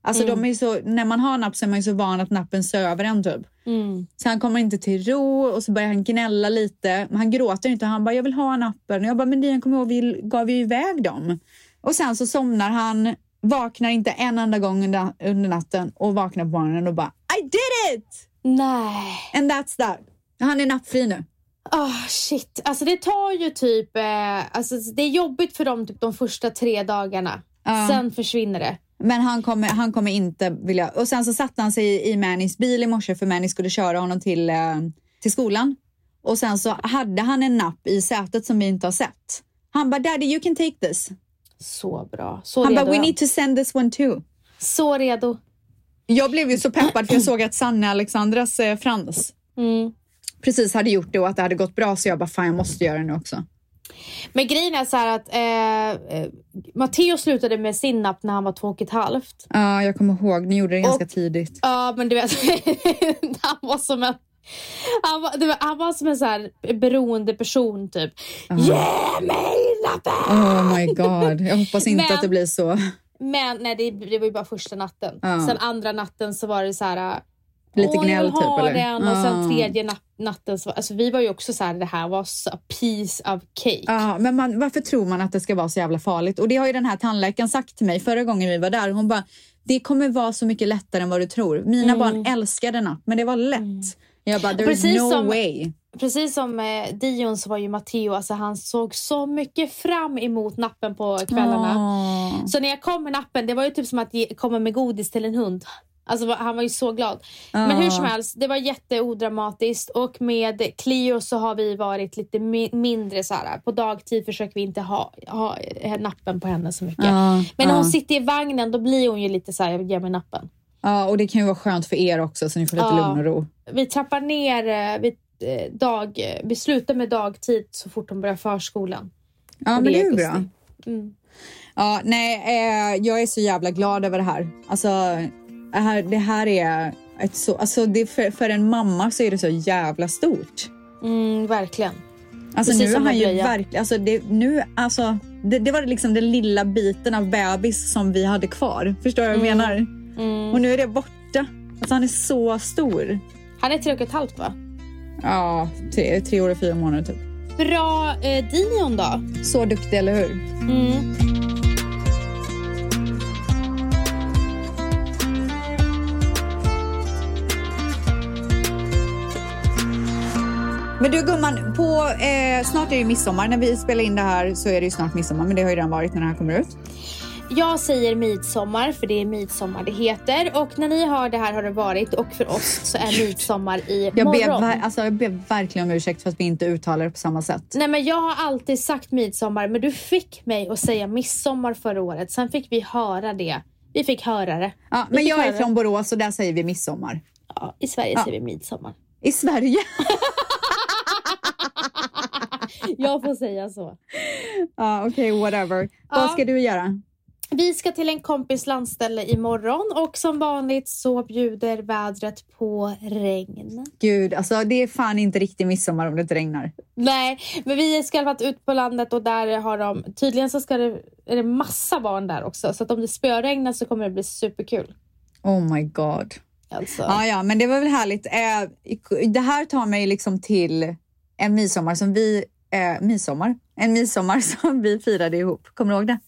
Alltså de är så, när man har napp så är man ju så van att nappen söver en typ. Mm. Så han kommer inte till ro och så börjar han gnälla lite. Men han gråter inte. Han bara, jag vill ha nappen. Och jag bara, men Dian, kom ihåg, vi gav ju iväg dem. Och sen så somnar han, vaknar inte en enda gång under, under natten och vaknar på morgonen och bara, I did it! Nej. And that's that. Han är nappfri nu. Ah shit. Alltså det tar ju typ... Eh, alltså det är jobbigt för dem typ de första tre dagarna. Ja. Sen försvinner det. Men han kommer, han kommer inte vilja... Och sen så satte han sig i, i Mannys bil i morse för Manny skulle köra honom till, eh, till skolan. Och sen så hade han en napp i sätet som vi inte har sett. Han bara, daddy you can take this. Så bra. Så Han redo. bara, we need to send this one too. Så redo. Jag blev ju så peppad för jag såg att Sanne Alexandras eh, Frans Mm. precis hade gjort det och att det hade gått bra så jag bara, fan jag måste göra det nu också. Men grejen är så här att eh, eh, Matteo slutade med sin napp när han var två och ett halvt. Ja, jag kommer ihåg, ni gjorde det ganska Och- tidigt. Ja, men du vet, han var som en han var, det var, han var som en så här beroende person typ. Ge mig nappen! Oh my god, jag hoppas inte Men- att det blir så. Men nej, det, det var ju bara första natten. Ja. Sen andra natten så var det så här. Lite Åh, gnäll typ, eller? Den. Och sen Ja. tredje nat- natten så alltså vi var ju också så här, det här var så a piece of cake. Ja, men man, varför tror man att det ska vara så jävla farligt? Och det har ju den här tandläkaren sagt till mig förra gången vi var där. Hon bara, det kommer vara så mycket lättare än vad du tror. Mina barn älskade napp, men det var lätt. Jag bara, there's Mm. Precis no som- way. Precis som eh, Dion så var ju Matteo, alltså han såg så mycket fram emot nappen på kvällarna. Åh. Så när jag kom med nappen, det var ju typ som att komma med godis till en hund. Alltså han var ju så glad. Men hur som helst, det var jätteodramatiskt och med Clio så har vi varit lite mi- mindre så här. På dagtid försöker vi inte ha, ha nappen på henne så mycket. Ja, Men när hon sitter i vagnen då blir hon ju lite så här, ge mig nappen. Ja, och det kan ju vara skönt för er också så ni får lite Ja. lugn och ro. Vi trappar ner, eh, vi, eh, dag, eh, vi slutar med dagtid så fort hon börjar förskolan. Ja, Och men det är ju bra. Mm. Ja, nej, eh, jag är så jävla glad över det här. Alltså, det här, det här är ett så, alltså det för, för en mamma så är det så jävla stort. Mm, verkligen. Alltså Precis nu som han ju verkligen, alltså det, nu, alltså det, det var liksom den lilla biten av bebis som vi hade kvar. Förstår du vad jag menar? Mm. Och nu är det borta. Alltså han är så stor. Han är tre och ett halvt va? Ja, tre, tre år och fyra månader typ. Bra eh, Dion då? Så duktig, eller hur? Mm. Men du gumman, på, eh, snart är det midsommar. När vi spelar in det här så är det ju snart midsommar, men det har ju redan varit när det här kommer ut. Jag säger midsommar för det är midsommar det heter och när ni hör det här har det varit och för oss så är midsommar i Jag ber, morgon. alltså, jag ber verkligen om ursäkt för att vi inte uttalar det på samma sätt. Nej men jag har alltid sagt midsommar men du fick mig att säga midsommar förra året. Sen fick vi höra det. Vi fick höra det. Ja, Vi men jag är från. Borås och där säger vi midsommar. Ja, I Sverige Ja. säger vi midsommar. I Sverige? Jag får säga så. Ja, okej, whatever. Ja. Vad ska du göra? Vi ska till en kompis landställe imorgon och som vanligt så bjuder vädret på regn. Gud, alltså det är fan inte riktigt midsommar om det inte regnar. Nej, men vi ska i ut på landet och där har de, tydligen så ska det, är det massa barn där också. Så att om det spöregnar så kommer det bli superkul. Oh my god. Alltså. Ja, ja, men det var väl härligt. Eh, det här tar mig liksom till en midsommar som vi... Eh, midsommar? En midsommar som vi firade ihop. Kommer du ihåg det?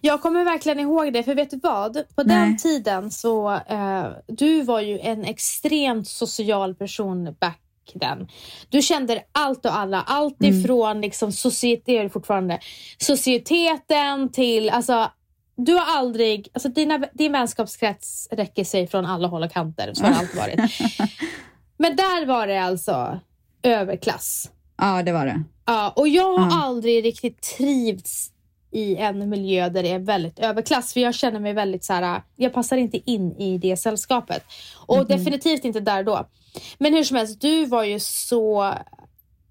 Jag kommer verkligen ihåg det, för vet du vad? På Nej. den tiden så, eh, du var ju en extremt social person back then. Du kände allt och alla, allt Mm. ifrån liksom societ, det är det fortfarande, societeten till, alltså du har aldrig, alltså dina, din vänskapskrets räcker sig från alla håll och kanter, så har det alltid varit. Men där var det alltså överklass. Ja, det var det. Ja, och jag har Ja. aldrig riktigt trivts i en miljö där det är väldigt överklass. För jag känner mig väldigt så här, jag passar inte in i det sällskapet. Och definitivt inte där då. Men hur som helst, du var ju så,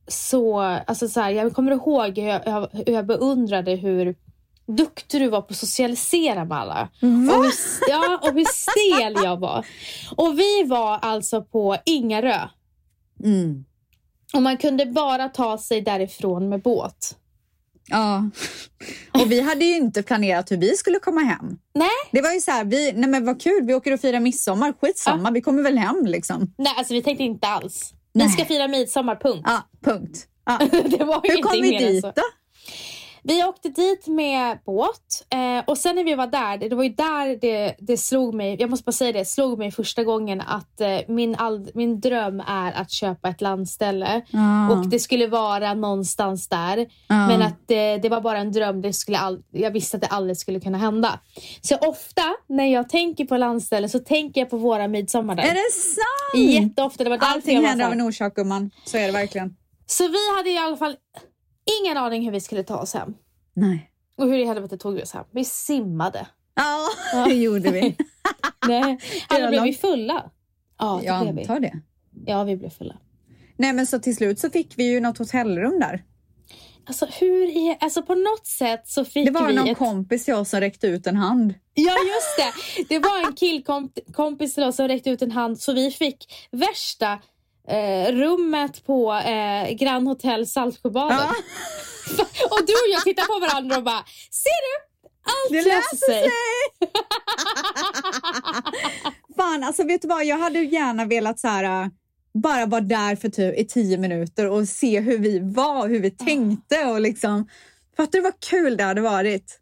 så, alltså så här, jag kommer ihåg hur jag, hur jag beundrade hur duktig du var på att socialisera med alla. Och hur, ja, och hur stel jag var. Och vi var alltså på Ingarö. Mm. Och man kunde bara ta sig därifrån med båt. Ja. Och vi hade ju inte planerat hur vi skulle komma hem. Nej. Det var ju så här, vi, nej men vad kul, vi åker och firar midsommar, skitsamma, vi kommer väl hem liksom. Nej, alltså vi tänkte inte alls. Vi Nej. ska fira midsommar, punkt. Ja, punkt. Ja. det var Hur kom vi dit så. då? Vi åkte dit med båt eh, och sen när vi var där, det var ju där det, det slog mig, jag måste bara säga det, slog mig första gången att eh, min, all, min dröm är att köpa ett landställe Ja. och det skulle vara någonstans där. Ja. Men att det, det var bara en dröm, det skulle all, jag visste att det aldrig skulle kunna hända. Så ofta när jag tänker på landställe så tänker jag på våra midsommar där. Är det sant? Jätteofta, det var Allting händer av en orsak gumman. Så är det verkligen. Så vi hade i alla fall ingen aning hur vi skulle ta oss hem. Nej. Och hur i helvete tog vi oss hem? Vi simmade. Ja, det gjorde vi. Nej. Var blev vi fulla? Ja, det Jag blev vi. antar det. Ja, vi blev fulla. Nej men så till slut så fick vi ju något hotellrum där. Alltså hur i, alltså på något sätt så fick Det var vi någon ett... kompis till oss som räckte ut en hand. Ja just det! Det var en killkompis till oss som räckte ut en hand så vi fick värsta eh, rummet på eh, Grand Hotel Saltsjöbaden. Ja. Och du och jag tittar på varandra och bara Ser du? Allt Det löser sig. sig! Fan, alltså vet du vad? Jag hade gärna velat så här, äh, bara vara där för typ i tio minuter och se hur vi var, hur vi tänkte och liksom. Fattar du vad kul det hade varit?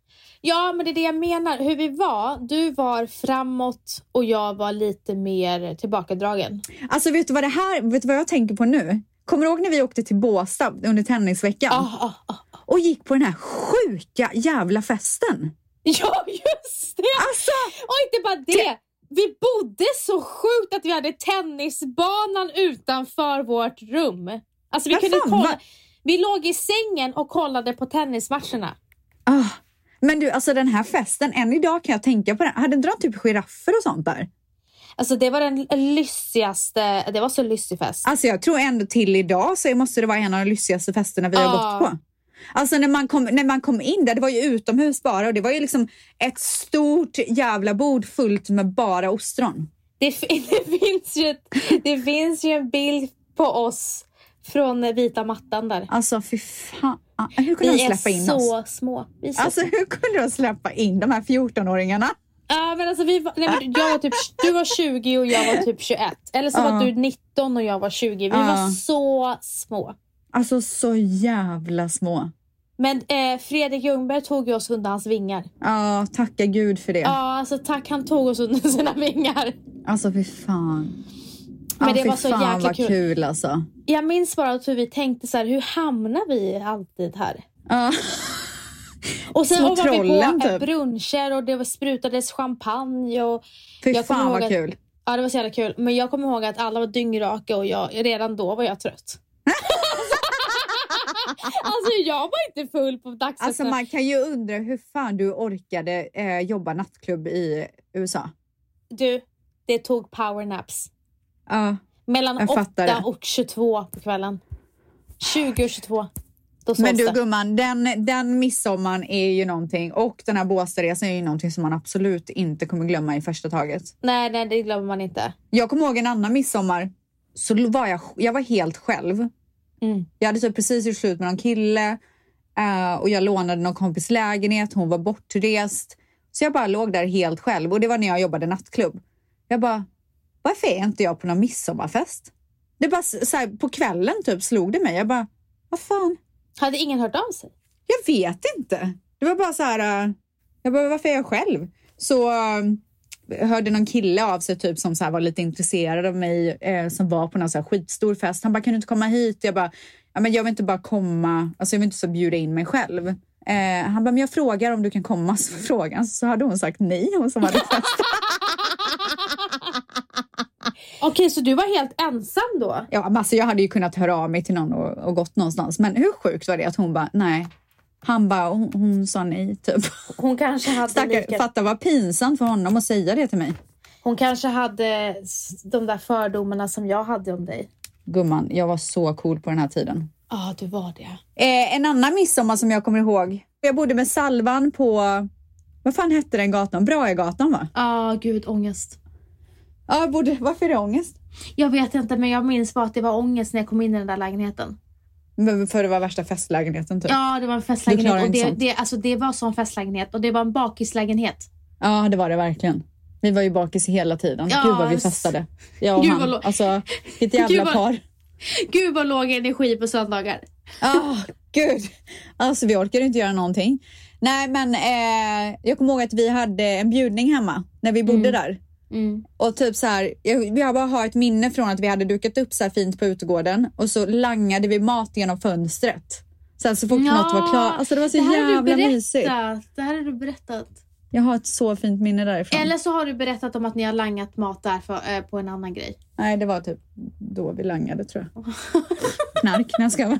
Ja, men det är det jag menar. Hur vi var. Du var framåt och jag var lite mer tillbakadragen. Alltså vet du vad det här, vet du vad jag tänker på nu? Kommer du ihåg när vi åkte till Båstad under tennisveckan Ah, ah, ah. och gick på den här sjuka jävla festen? Ja, just det! Alltså, Och inte bara det. Vi bodde så sjukt att vi hade tennisbanan utanför vårt rum. Alltså vi kunde fan, kolla. va- Vi låg i sängen och kollade på tennismatcherna. ah. Men du, alltså den här festen, än idag kan jag tänka på den. Hade inte de typ giraffer och sånt där? Alltså det var den lyssigaste, det var så lyssig fest. Alltså jag tror ändå till idag så måste det vara en av de lyxigaste festerna vi har gått på. Alltså när man, kom, när man kom in där, det var ju utomhus bara och det var ju liksom ett stort jävla bord fullt med bara ostron. Det, det, finns ju, det finns ju en bild på oss från eh, vita mattan där. Alltså fy fan. Hur kunde Vi de släppa in så oss? små. Vi är så Alltså hur kunde de släppa in de här 14-åringarna? Ja, men alltså vi var, nej, men jag var typ, du var 20 och jag var typ 21. Eller så Ja. var du 19 och jag var 20. Vi Ja. var så små. Alltså så jävla små. Men eh, Fredrik Ljungberg tog ju oss under hans vingar. Ja, tacka gud för det. Ja, alltså tack. Han tog oss under sina vingar. Alltså fy fan. Men ja, det var så fan jäkla kul. kul alltså. Jag minns bara att hur vi tänkte så här, hur hamnar vi alltid här? Ja. Och sen Små var vi trollen, på eh, typ. bruncher och det sprutades champagne och Fy Jag fan vad att- kul. ja, det var så jävla kul. Men jag kommer ihåg att alla var dyngraka och jag, redan då var jag trött. alltså jag var inte full på dagsfesten. Alltså man kan ju undra hur fan du orkade eh, jobba nattklubb i USA. Du, det tog powernaps. Ja, Mellan Jag fattar 8 det. och 22 på kvällen. 20 och 22. Då sovs men du det. gumman, den, den midsommaren är ju någonting och den här Båstadresan är ju någonting som man absolut inte kommer glömma i första taget. Nej, nej, det glömmer man inte. Jag kommer ihåg en annan midsommar så var jag, jag var helt själv. Mm. Jag hade typ precis gjort slut med någon kille eh, och jag lånade någon kompis lägenhet. Hon var bortrest. Så jag bara låg där helt själv och det var när jag jobbade nattklubb. Jag bara, varför är inte jag på någon midsommarfest? Det bara så här, på kvällen typ slog det mig. Jag bara, vad fan? Hade ingen hört av sig? Jag vet inte. Det var bara så här, äh, jag bara, varför är jag själv? Så äh, hörde någon kille av sig typ som så här var lite intresserad av mig eh, som var på någon så här skitstor fest. Han bara, kan du inte komma hit? Jag bara, ja, men jag vill inte bara komma, alltså jag vill inte så bjuda in mig själv. Eh, han bara, men jag frågar om du kan komma. Så frågan så hade hon sagt nej, hon som hade fest. Okej, så du var helt ensam då? Ja, men alltså jag hade ju kunnat höra av mig till någon och, och gått någonstans. Men hur sjukt var det att hon bara, nej. Han bara, hon, hon sa nej typ. Hon kanske hade Stackar, lika... fatta vad pinsamt för honom att säga det till mig. Hon kanske hade de där fördomarna som jag hade om dig. Gumman, jag var så cool på den här tiden. Ja, du var det. Eh, en annan midsommar som jag kommer ihåg. Jag bodde med Salvan på, vad fan hette den gatan? Brahegatan va? Ja, gud, ångest. Ja, jag bodde, varför är det ångest? Jag vet inte, men jag minns bara att det var ångest när jag kom in i den där lägenheten. Men För det var värsta festlägenheten typ. Ja, det var en festlägenhet. Och det, det, alltså, det var sån festlägenhet och det var en bakislägenhet. Ja, det var det verkligen. Vi var ju bakis hela tiden. Ja, Gud vad vi festade. Jag och Gud, han. Alltså, vilket Gud, jävla vad- par. Gud vad låg energi på söndagar. Ah, gud. Alltså vi orkade inte göra någonting. Nej, men eh, jag kommer ihåg att vi hade en bjudning hemma när vi bodde där. Mm. Och typ så här, jag, jag bara har ett minne från att vi hade dukat upp så fint på utegården och så langade vi mat genom fönstret. Sen så fort något var klart. Alltså det var så det jävla mysigt. Det här har du berättat. Jag har ett så fint minne därifrån. Eller så har du berättat om att ni har langat mat där för, eh, på en annan grej. Nej, det var typ då vi langade tror jag. Knark, när jag ska.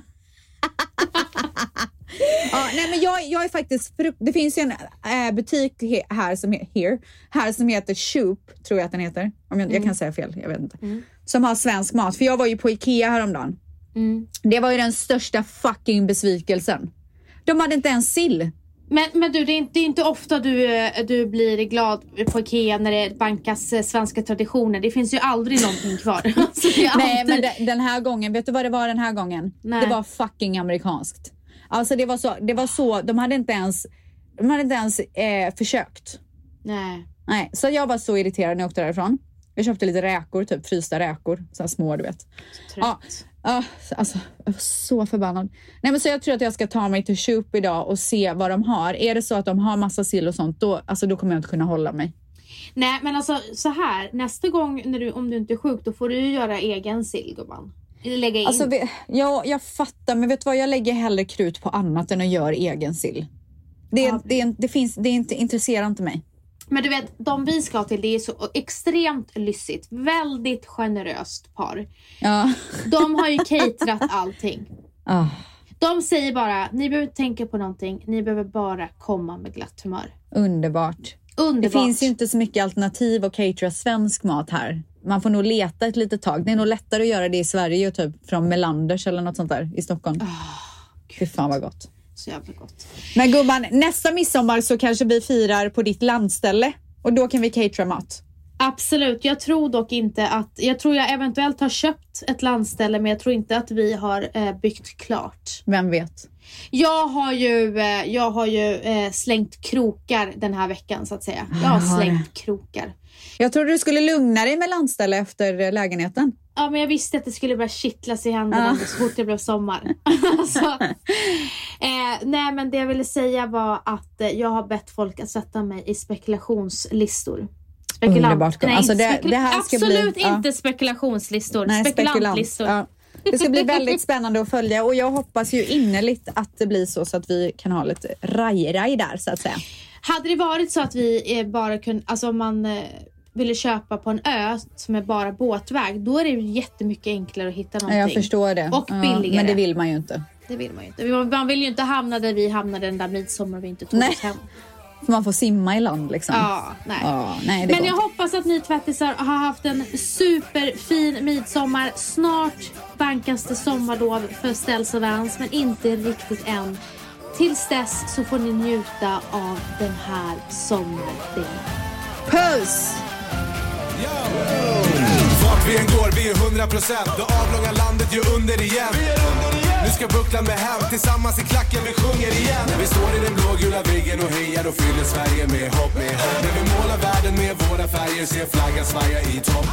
ja, nej, men jag, jag är faktiskt... Det finns ju en äh, butik här, som, he, here, här som heter Shoop, tror jag att den heter. Om jag, jag kan säga fel, jag vet inte. Som har svensk mat. För jag var ju på Ikea häromdagen. Mm. Det var ju den största fucking besvikelsen. De hade inte ens sill. Men, men du, det är, inte, det är inte ofta du, eh, du blir glad på Ikea när det bankas eh, svenska traditioner. Det finns ju aldrig någonting kvar. Alltså, Nej, alltid- men de, den här gången, vet du vad det var den här gången? Nej. Det var fucking amerikanskt. Alltså det var så, det var så, de hade inte ens, de hade inte ens eh, försökt. Nej. Nej, så jag var så irriterad när jag åkte därifrån. Jag köpte lite räkor, typ frysta räkor, så här små du vet. Ja, ja, alltså jag var så förbannad. Nej men så jag tror att jag ska ta mig till Shoop idag och se vad de har. Är det så att de har massa sill och sånt, då, alltså, då kommer jag inte kunna hålla mig. Nej men alltså så här. Nästa gång när du, om du inte är sjuk då får du ju göra egen sill gumman. Lägga in. Alltså, ja, jag fattar, men vet du vad? Jag lägger hellre krut på annat än att göra egen sill. Det, Ja. det, det, det, finns, det är inte, intresserar inte mig. Men du vet, de vi ska till det är så extremt lyssigt. Väldigt generöst par. Ja. De har ju caterat allting. Ah. De säger bara, ni behöver tänka på någonting. Ni behöver bara komma med glatt humör. Underbart. Det Underbart. finns ju inte så mycket alternativ att catera svensk mat här. Man får nog leta ett litet tag. Det är nog lättare att göra det i Sverige, typ från Melanders eller något sånt där i Stockholm. Fy fan vad gott. Så jävla gott. Men gumman, nästa midsommar så kanske vi firar på ditt landställe och då kan vi catera mat. Absolut. Jag tror dock inte att... Jag tror jag eventuellt har köpt ett landställe men jag tror inte att vi har eh, byggt klart. Vem vet? Jag har ju, eh, jag har ju eh, slängt krokar den här veckan så att säga. Jag har slängt krokar. Jag trodde du skulle lugna dig med landställe efter eh, lägenheten. Ja men jag visste att det skulle börja kittlas i händerna Ja. så fort det blev sommar. så, eh, nej men det jag ville säga var att eh, jag har bett folk att sätta mig i spekulationslistor. Underbart. Nej, Alltså, det- det här ska bli- Absolut ja. inte spekulationslistor. Nej, spekulant. Spekulantlistor. Ja. Det ska bli väldigt spännande att följa och jag hoppas ju innerligt att det blir så så att vi kan ha lite raj-raj där så att säga. Hade det varit så att vi eh, bara kunde, alltså om man eh, ville köpa på en ö som är bara båtväg, då är det ju jättemycket enklare att hitta Ja, någonting. jag förstår det. Och Ja, billigare. Men det vill man ju inte. Det vill man ju inte. Man- vill ju inte hamna där vi hamnade den där midsommar vi inte tog Nej. oss hem. För man får simma i land liksom. Ja, nej. Ja, nej, Men jag inte. hoppas att ni tvättisar har haft en superfin midsommar. Snart bankas det sommarlov för Ställs och Vans, men inte riktigt än. Tills dess så får ni njuta av den här sommardelen. Puss! Vart vi än går, vi är 100% Det avlånga landet gör under igen Nu ska bucklan med hem, tillsammans i klacken vi sjunger igen. När vi står i den blågula viggen och hejar och fyller Sverige med hopp, med hopp. När vi målar världen med våra färger, ser flaggan svaja i topp.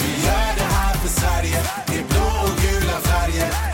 Vi gör det här för Sverige, i